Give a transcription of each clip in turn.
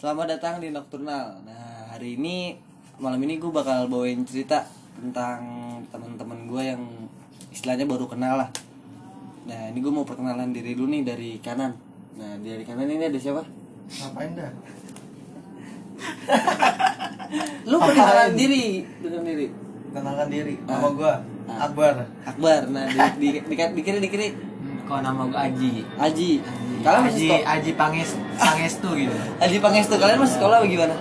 Selamat datang di Nocturnal. Nah, hari ini malam ini gue bakal bawain cerita tentang teman-teman gue yang istilahnya baru kenal lah. Nah, ini gue mau perkenalan diri dulu nih dari kanan. Nah, dari kanan ini ada siapa? Ngapain dah? Lu perkenalan diri, dengan diri. Kenalkan diri. Ah. Nama gua Ah. Akbar. Akbar. Nah, di, di, di, di, kiri di kiri Kok nama gue Aji. Aji. Kalian masih Aji? Aji Panges Pangestu gitu. Aji Pangestu. Kalian masih sekolah apa gimana?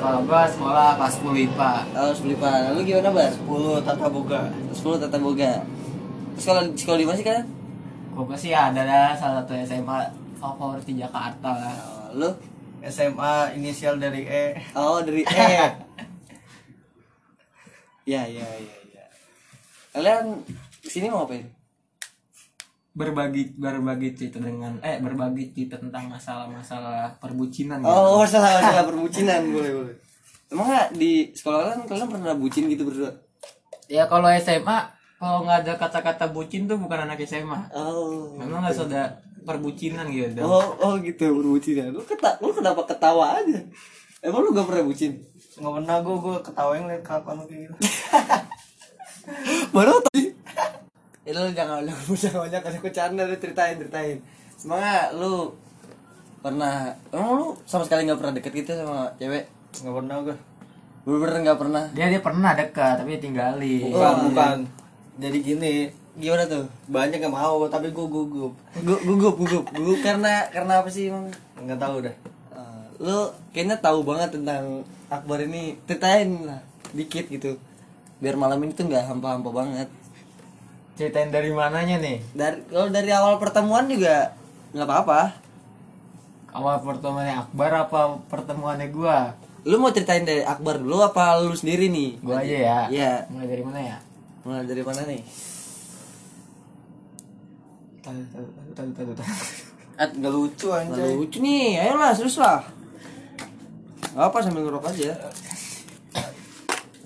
Kalau gue sekolah kelas 10 IPA. Oh, Sulipan. Lalu gimana, Bar? 10 tata boga. 10 tata boga. Sekolah sekolah di mana sih kalian? Gue sih ada dah salah satu SMA favorit di Jakarta lah. Oh, lu? SMA inisial dari E. Oh, dari E. ya, ya, ya, ya. Kalian ke sini mau ngapain? Berbagi berbagi cerita dengan eh berbagi cerita tentang masalah-masalah perbucinan gitu. Oh, masalah masalah perbucinan boleh, boleh. Emang nggak di sekolah kalian kalian pernah bucin gitu berdua? Ya kalau SMA kalau nggak ada kata-kata bucin tuh bukan anak SMA. Oh. Memang harus ada perbucinan gitu. Oh, oh gitu perbucinan. Lu keta lu kenapa ketawa aja? Emang lu gak pernah bucin? Nggak pernah gua gua ketawa yang liat kapan lu kayak gitu. Baru tadi. Ya lu jangan lu jangan banyak kasih bercanda lu ceritain ceritain. Semangat lu pernah emang lu sama sekali nggak pernah deket gitu sama cewek? Nggak pernah gua. Bener-bener nggak pernah. Dia dia pernah dekat tapi tinggalin. Oh, Bukan, iya. bukan. Jadi gini, Gimana tuh? banyak yang mau tapi gua gugup. Gu- gugup gugup gugup karena karena apa sih emang? Nggak tahu dah. Eh, lu kayaknya tahu banget tentang Akbar ini ceritain lah dikit gitu biar malam ini tuh nggak hampa-hampa banget Ceritain dari mananya nih? dari kalau dari awal pertemuan juga nggak apa-apa awal pertemuannya Akbar apa pertemuannya gua? lu mau ceritain dari Akbar dulu apa lu sendiri nih Gua aja ya. Iya. Mulai dari mana ya? mulai dari mana nih Tadu tadu tadu tadu tadu. Eh, nggak lucu Nggak anjay. lucu nih ayolah serius lah Gak apa sambil ngerokok aja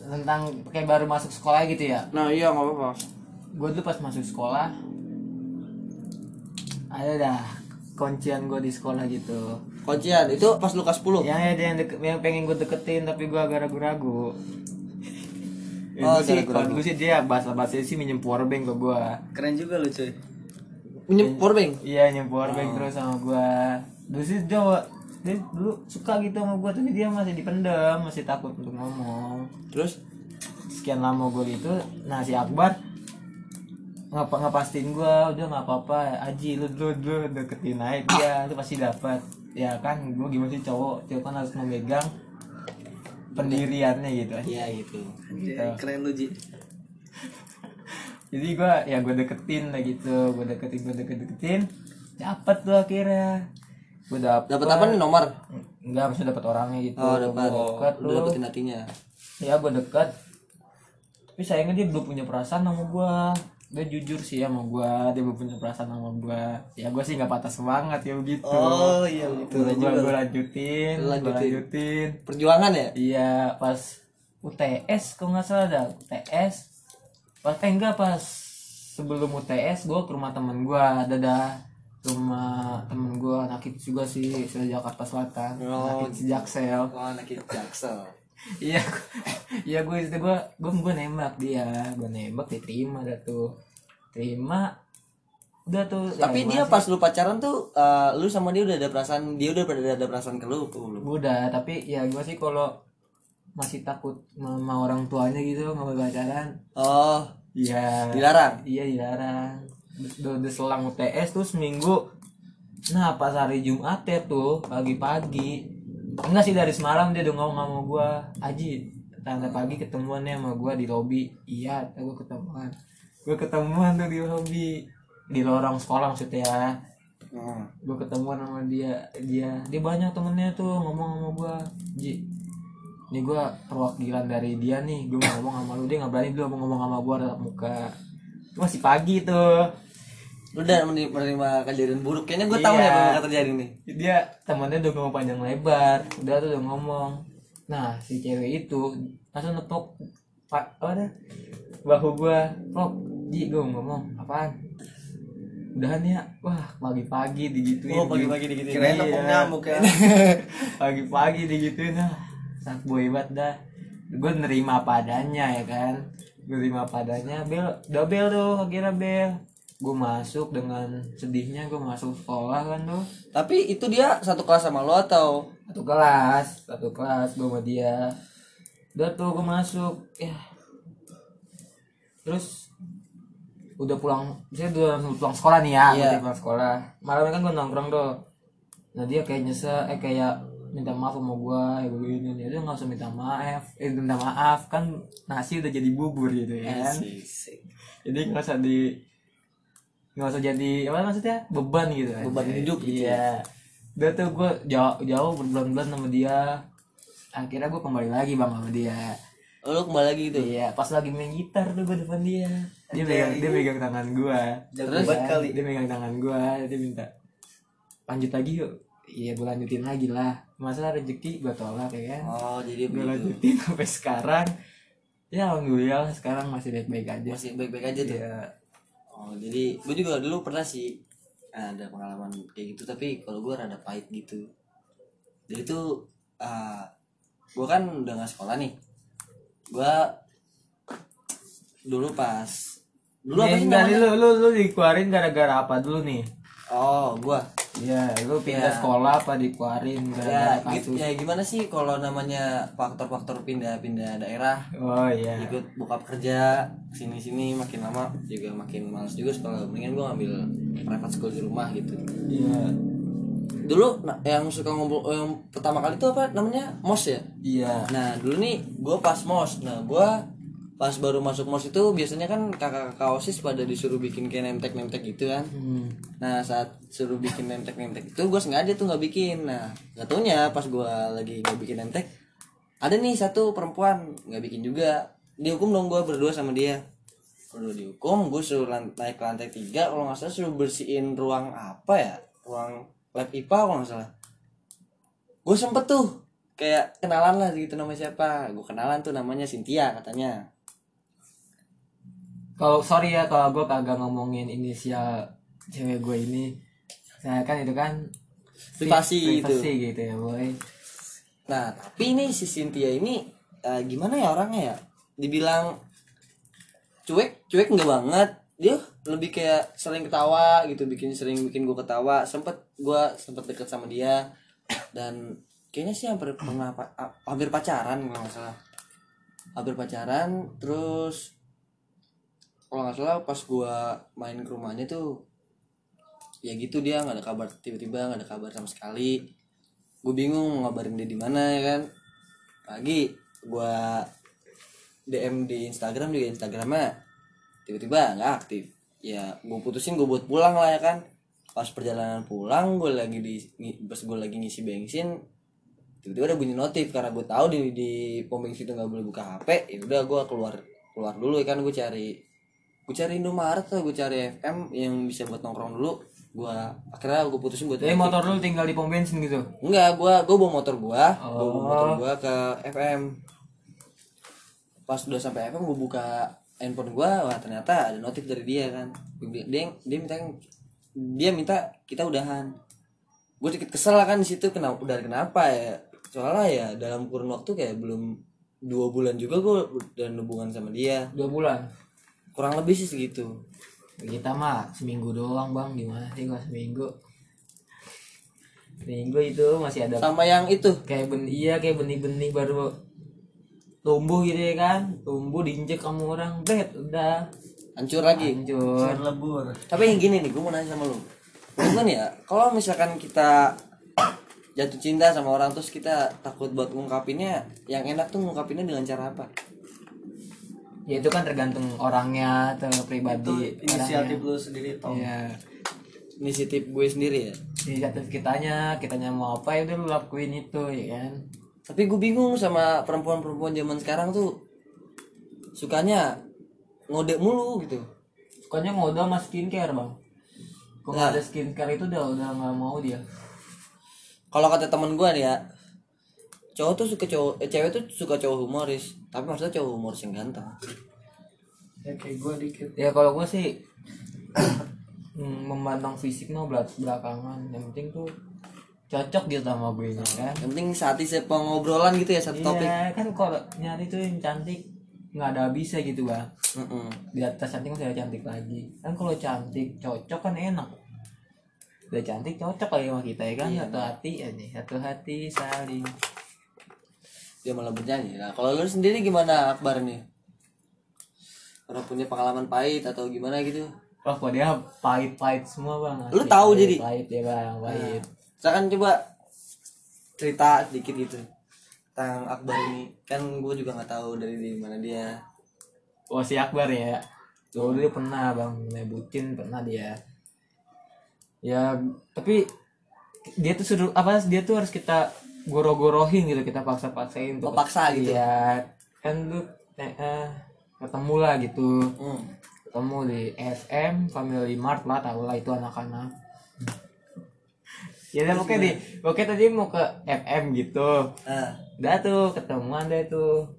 Tentang kayak baru masuk sekolah gitu ya. nah iya nggak apa-apa Gua dulu pas masuk sekolah ada dah kuncian gua di sekolah gitu. kuncian itu pas lu kelas 10 Yang ada yang, deket, yang pengen gue deketin tapi gua agak ragu-ragu. Ya, Oh, sih, kalau dulu sih dia bahasa bahasa sih minjem powerbank ke gua. Keren juga lu cuy. minjem powerbank Iya nyem powerbank terus sama gua. Dulu sih Jawa dia dulu suka gitu sama gua tapi dia masih dipendam, masih takut untuk ngomong. terus Sekian lama gua gitu, nah si Akbar ngapa ngapastiin gua udah nggak apa-apa Aji lu dulu dulu deketin naik dia lu pasti dapat ya kan gua gimana sih cowok cowok kan harus memegang pendiriannya gitu. Iya gitu. Anjay, keren lu Ji. jadi gua ya gua deketin lah gitu. Gua deketin gua deketin deketin. Dapet tuh akhirnya. Gua dapet. Dapat apa nih nomor? Enggak masih dapet orangnya gitu. Oh dapat Gua deket tuh dapetin hatinya. Ya gua deket. Tapi sayangnya dia belum punya perasaan sama gua dia jujur sih sama gua dia belum punya perasaan sama gua. Ya gua sih nggak patah semangat ya begitu. Oh iya gitu gua, gua, gua lanjutin Lu gua lanjutin. lanjutin. Perjuangan ya? Iya pas UTS kalau nggak salah ada UTS pas eh enggak pas sebelum UTS gua ke rumah temen gua. Ada dah rumah temen gua anak hits juga sih dari Jakarta Selatan. Oh. anak hits Jaksel. Oh anak jaksel iya iya gue itu gue gue gue nembak dia gue nembak diterima dah tuh. Terima udah tuh. Tapi ya, dia pas lu pacaran tuh eh, lu sama dia udah ada perasaan dia udah pada ada perasaan ke lu tuh udah tapi ya gue sih kalau masih takut sama orang tuanya gitu mau pacaran. Oh, iya. dilarang. iya dilarang. Udah, udah selang UTS tuh seminggu. Nah pas hari Jumat ya tuh pagi-pagi enggak sih dari semalam dia udah ngomong sama gue Aji tanda pagi ketemuannya sama gue di lobi iya gue ketemuan. Gue ketemuan tuh di lobi di lorong sekolah maksudnya. Hmm. gue ketemuan sama dia dia dia banyak temennya tuh ngomong sama gue Ji ini gue perwakilan dari dia nih. Gue mau ngomong sama lu. Dia nggak berani dulu mau ngomong sama gue tatap muka. Masih pagi tuh Lu udah menerima, kejadian buruk. Kayaknya gue tahu Iya. ya apa yang terjadi nih. dia temennya udah ngomong panjang lebar. Udah tuh udah ngomong. Nah si cewek itu langsung nepok pak apa dah? Bahu gua. Oh ji gue ngomong. Apaan? Udahan ya. Wah pagi-pagi digituin. Oh, pagi-pagi digituin. Kirain Iya. tepung nyamuk ya. pagi-pagi digituin. Ah saat boy banget dah. Gue nerima padanya ya kan? Gue nerima padanya bel bel tuh akhirnya bel gue masuk dengan sedihnya gue masuk sekolah kan tuh Tapi itu dia satu kelas sama lo atau? Satu kelas satu kelas gue sama dia. Udah tuh gue masuk ya. Terus udah pulang saya udah pulang sekolah nih ya Iya. udah pulang sekolah. Malamnya kan gue nongkrong tuh nah dia kayak nyesel eh kayak minta maaf sama gue ya begini. Nih dia nggak usah minta maaf eh minta maaf. Kan nasi udah jadi bubur gitu ya kan? jadi nggak usah di nggak usah jadi apa maksudnya? Beban gitu Beban aja. hidup gitu iya. udah tuh gue jauh jauh berbulan-bulan sama dia. Akhirnya gue kembali lagi bang sama dia. Oh, lo kembali lagi gitu? iya pas lagi main gitar tuh gue depan dia. Dia megang dia megang tangan gue Terus banget kali. dia megang tangan gue dia minta lanjut lagi yuk. Iya gue lanjutin lagi lah. Masa rezeki gue tolak ya kan? Oh, jadi gue lanjutin sampai sekarang. Ya alhamdulillah sekarang masih baik-baik aja. Masih baik-baik aja tuh. Iya. Oh, jadi gue juga dulu pernah sih ada pengalaman kayak gitu tapi kalau gue rada pahit gitu. Jadi tuh ah gue kan udah nggak sekolah nih. Gue dulu pas dulu apa sih lu, lu, lu dikeluarin gara-gara apa dulu nih? Oh, gue Iya, lu pindah Ya. sekolah apa dikeluarin ya, gitu, ya gimana sih kalau namanya faktor-faktor pindah-pindah daerah Oh iya. ikut buka kerja sini sini makin lama juga makin males juga sekolah mendingan gue ngambil private school di rumah gitu Iya. dulu nah, yang suka ngobrol yang pertama kali itu apa namanya mos ya Iya. nah dulu nih gue pas mos nah gue pas baru masuk mos itu biasanya kan kakak-kakak osis pada disuruh bikin kayak nemtek nemtek gitu kan. Hmm. nah saat suruh bikin nemtek nemtek itu gue sengaja tuh nggak bikin. Nah taunya pas gue lagi nggak bikin nemtek ada nih satu perempuan nggak bikin juga. Dihukum dong gue berdua sama dia. Udah dihukum gue suruh naik ke lantai tiga kalau nggak salah suruh bersihin ruang apa ya? Ruang lab IPA kalau nggak salah. Gue sempet tuh kayak kenalan lah gitu nama siapa. Gue kenalan tuh namanya Cynthia katanya Kalau sorry ya kalau gue kagak ngomongin inisial cewek gue ini. Saya kan itu kan Privasi itu. gitu ya boy. Nah, tapi ini si Cynthia ini eh, gimana ya orangnya ya? Dibilang cuek, cuek enggak banget. Dia lebih kayak sering ketawa gitu, bikin sering bikin gue ketawa. Sempet gue sempet deket sama dia dan kayaknya sih hampir pernah ah, hampir pacaran nggak salah. Hampir pacaran, terus kalau nggak salah pas gue main ke rumahnya tuh ya gitu dia nggak ada kabar tiba-tiba nggak ada kabar sama sekali. Gue bingung mau ngabarin dia di mana ya kan? Pagi gue DM di Instagram juga Instagramnya tiba-tiba nggak aktif. Ya gue putusin gue buat pulang lah ya kan? Pas perjalanan pulang gue lagi di pas gue lagi ngisi bensin tiba-tiba ada bunyi notif. Karena gue tahu di di pom bensin itu nggak boleh buka HP ya udah gue keluar keluar dulu ya kan? Gue cari gue cari Indomaret atau gue cari FM yang bisa buat nongkrong dulu gue akhirnya gue putusin buat Jadi motor lu tinggal di pom bensin gitu. Enggak, gua gua bawa motor gua, gua bawa Oh. motor gua ke FM. Pas udah sampai FM gua buka handphone gua, wah ternyata ada notif dari dia kan. Dia dia, dia minta dia minta kita udahan. Gue sedikit kesel kan di situ kenapa udah kenapa ya? Soalnya ya dalam kurun waktu kayak belum dua bulan juga gue dan hubungan sama dia Dua bulan. Kurang lebih sih segitu. Kita mah seminggu doang bang. Gimana sih gua seminggu. Seminggu itu masih ada sama yang itu. Kayak ben iya kayak benih-benih baru tumbuh gitu ya kan? Tumbuh diinjek sama orang bret udah. Hancur lagi. Hancur. Lebur. Tapi yang gini nih gue mau nanya sama lu. Cuman ya? Kalau misalkan kita jatuh cinta sama orang terus kita takut buat ngungkapinnya yang enak tuh ngungkapinnya dengan cara apa ya itu kan tergantung orangnya atau itu pribadi inisiatif lu sendiri Tom. Ya inisiatif gue sendiri ya? Inisiatif kitanya kitanya mau apa ya udah lu lakuin itu ya kan? Tapi gue bingung sama perempuan-perempuan zaman sekarang tuh sukanya ngode mulu gitu. Sukanya ngode sama skincare bang. Kalau Nah. nggak ada skincare itu udah udah nggak mau dia. Kalau kata temen gue nih ya cowok tuh suka cowok eh, cewek tuh suka cowok humoris tapi maksudnya cowok humoris yang ganteng. Ya kayak gue dikit. Ya kalau gue sih mm, memandang fisik mah belak- belakangan. Yang penting tuh cocok gitu sama gue nya kan? Yang penting saat isi pengobrolan gitu ya satu topik. iya kan kalau nyari tuh yang cantik nggak ada habisnya gitu bang. Mm-mm. di atas cantik masih ada cantik lagi. Kan kalau cantik cocok kan enak. Udah cantik cocok lagi sama kita ya kan? Satu hati aja satu hati saling dia malah bernyanyi nah kalau lu sendiri gimana Akbar nih pernah punya pengalaman pahit atau gimana gitu Wah, kok dia pahit-pahit semua bang. Lu Asli, tahu pahit- jadi? Pahit ya bang, pahit. Misalkan coba cerita sedikit gitu tentang Akbar ini kan gue juga nggak tahu dari di mana dia Oh si Akbar ya. Dulu dia pernah bang, nebutin pernah dia. Ya, tapi dia tuh suruh apa? Dia tuh harus kita goro-gorohin gitu, kita paksa-paksain Oh, paksa gitu? Iya, kan lu eh, eh, ketemu lah gitu. hmm. Ketemu di FM, Family Mart lah, tau lah itu anak-anak. ya udah pokoknya di, pokoknya tadi mau ke FM gitu. ah udah tuh ketemuan deh tuh.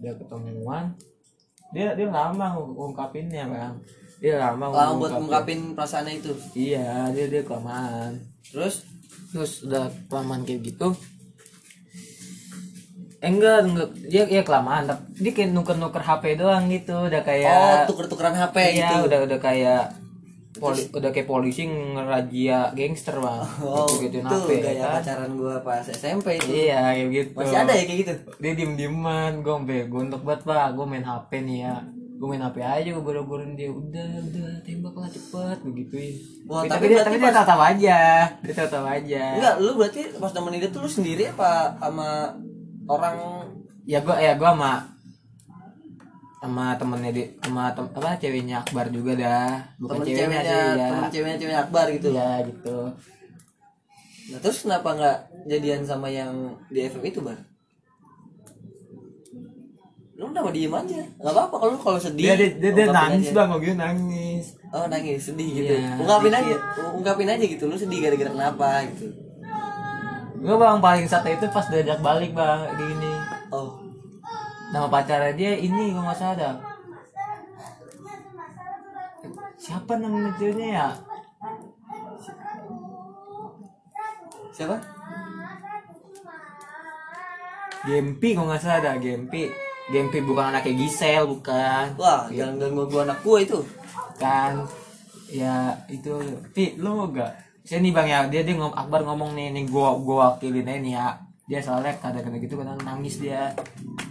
Udah ketemuan. Dia dia lama ng- ngungkapinnya bang. Dia lama lama buat ngungkapin perasaannya itu? Iya dia dia kelamaan. Terus? Terus udah kelamaan kayak gitu eh, enggak enggak. Dia ya kelamaan tapi dia kayak nuker nuker HP doang gitu. Udah oh kayak tuker-tukeran HP iya gitu. udah udah kayak poli, udah kayak polisi ngerajia gangster bang. Oh gitu itu HP ya gaya kan? pacaran gue pas SMP itu. Iya kayak gitu. Masih ada ya kayak gitu? Dia diem dieman gue sampai gue untuk banget pak. Gue main hp nih ya. Gue main hp aja gue boro-borin dia. Udah udah tembak lah cepet begituin Wah, tapi, tapi dia tapi dia tahu aja. Dia tahu aja. Enggak lu berarti pas nemenin dia tuh lu sendiri apa sama orang ya gue ya gue sama sama temennya di sama tem, apa ceweknya Akbar juga dah. Bukan temen ceweknya, ceweknya sih ya. temen ceweknya ceweknya Akbar gitu. Ya gitu. Nah terus kenapa nggak jadian sama yang di FM itu bar? Lu kenapa diem aja? Nggak apa-apa kalau kalau sedih. Dia dia, dia, nangis aja. bang gue nangis. Oh nangis sedih gitu. Iya, ungkapin aja ungkapin aja gitu lu sedih gara-gara kenapa gitu gue bang paling satu itu pas diajak balik bang kayak gini oh. Nama pacarnya dia ini gue nggak salah dah. siapa nama ceweknya ya? Siapa? Gempi gue nggak salah dah Gempi. Gempi bukan anaknya Gisel bukan. Wah jangan ganggu gua anak gua itu. Kan ya itu. Pi lu mau gak sini bang ya. Dia dia ngom Akbar ngomong nih nih gua gua wakilin aja nih ya. Dia soalnya kadang-kadang gitu kadang nangis dia.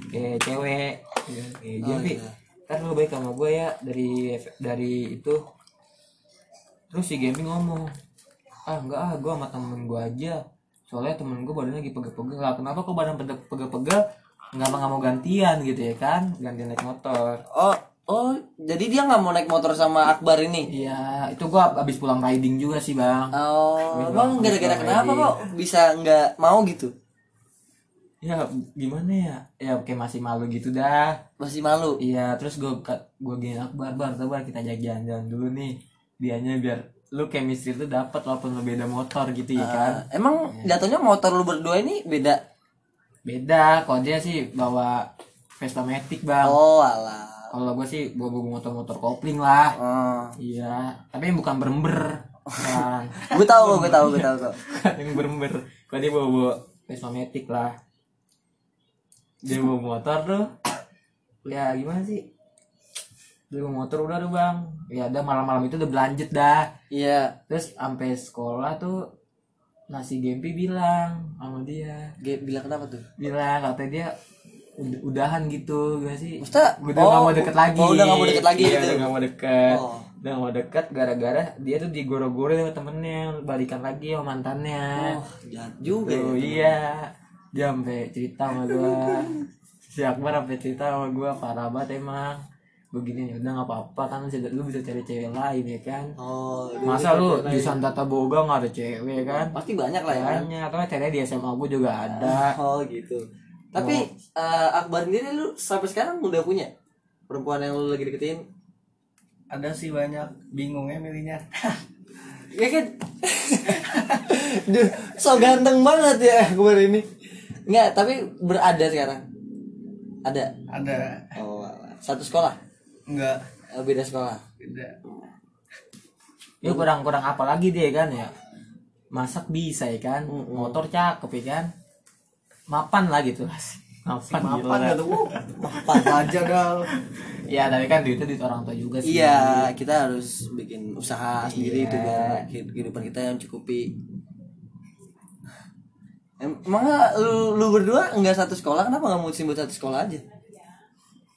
Kayak cewek. Ya, kayak Oh, Gempi iya. kan lu baik sama gue ya dari dari itu. Terus si Gempi ngomong ah enggak ah gue sama temen gue aja. Soalnya temen gue badannya lagi pegel-pegel. Lah kenapa kok badan pegel- pegel-pegel? Nggak mau nggak mau gantian? Gitu ya kan? Gantian naik motor. Oh oh jadi dia nggak mau naik motor sama Akbar ini Iya, itu gua abis pulang riding juga sih bang. oh Gitu, bang gara-gara kenapa kok bisa nggak mau gitu Ya gimana ya? Ya kayak masih malu gitu dah. masih malu Iya, terus gua gua gini akbar bar, coba kita ajak jalan-jalan dulu nih. Dianya biar lu chemistry tuh dapat walaupun lu beda motor gitu ya kan. Ah, emang jatuhnya motor lu berdua ini beda Beda, kalau dia sih bawa Vespa Matic bang. oh alah Kalau gua sih bawa bawa motor-motor kopling lah. oh. Iya, tapi yang bukan berember. Kan. gue tahu gue tahu gue tahu kok yang berember. Kalau dia bawa bawa Vespa Matic lah. Dia bawa motor tuh. Ya gimana sih? Dia bawa motor udah tuh bang. Ya udah malam-malam itu udah berlanjut dah. Iya. Terus sampai sekolah tuh nasi Gempi bilang sama dia. Dia bilang kenapa tuh? Bilang katanya dia udahan gitu gimana sih? Maksudnya, udah oh, gak mau deket lagi. oh, udah gak mau deket lagi iya, gitu. udah gak mau deket. Oh. udah gak mau deket gara-gara dia tuh digoro-goro sama temennya balikan lagi sama mantannya. Oh jahat juga Tuh, ya. iya. Dia sampai cerita sama gua. Si Akbar sampai cerita sama gua parah banget emang. Begini nih udah nggak apa-apa kan lu bisa, lu bisa cari cewek lain ya kan? Oh masa lu di. Santata Boga nggak ada cewek kan? Pasti banyak lah ya. Kan? banyak atau cewek di SMA gua juga ada. Oh gitu tapi eh, Akbar sendiri lu sampai sekarang udah punya perempuan yang lu lagi deketin? Ada sih banyak bingungnya milihnya. Ya kan? Duh, so ganteng banget ya Akbar ini. Enggak, tapi berada sekarang? Ada? Ada. Oh satu sekolah? Enggak Eh, beda sekolah. Beda. Ya kurang kurang apa lagi dia kan ya. Masak bisa ya kan? Motor cakep ya kan mapan lah gitu mapan, gitu Mapan lah. gitu. Mapan aja gal. ya tapi kan duitnya duit orang tua juga sih Iya, kita harus bikin usaha sendiri Iya. itu biar kehidupan kita yang cukupi. Em- Emang lu, lu berdua nggak satu sekolah kenapa nggak mutusin buat satu sekolah aja?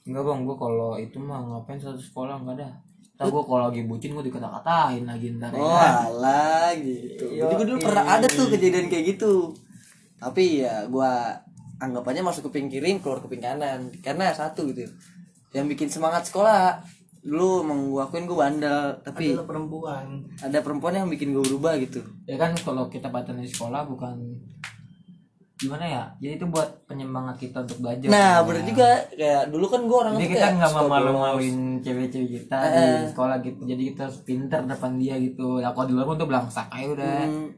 enggak bang gua kalau itu mah ngapain satu sekolah enggak ada Ntar gua kalau lagi bucin gua dikata-katain lagi ntar ya Oh alah gitu. Jadi gue dulu pernah ada tuh kejadian kayak gitu. Tapi ya gua anggapannya masuk kuping kiri keluar kuping kanan. Karena satu gitu. Yang bikin semangat sekolah dulu emang gua akuin gue bandel. Tapi Adalah perempuan. ada perempuan yang bikin gue berubah gitu. ya kan kalau kita di sekolah bukan gimana ya? Jadi itu buat penyemangat kita untuk belajar Nah, Ya. bener juga. Kayak dulu kan gue orang jadi kita nggak mau malu-maluin cewek-cewek kita di sekolah gitu. Jadi kita harus pinter depan dia gitu. Lah kalau di luar pun tuh belangsak aja udah. Hmm,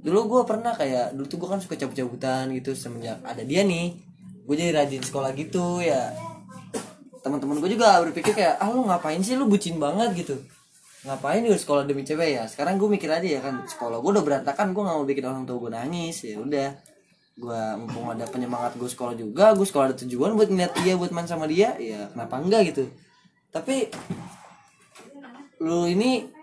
dulu gue pernah kayak dulu tuh gue kan suka cabut-cabutan gitu semenjak ada dia nih. Gue jadi rajin sekolah gitu ya. Teman-teman gue juga berpikir kayak ah lu ngapain sih? Lu bucin banget gitu. Ngapain di sekolah demi cewek ya? Sekarang gue mikir aja ya kan sekolah gue udah berantakan gue nggak mau bikin orang tua gue nangis. Ya udah gue mumpung ada penyemangat gue sekolah juga gue sekolah ada tujuan buat ngeliat dia buat main sama dia ya kenapa enggak gitu. Tapi lu ini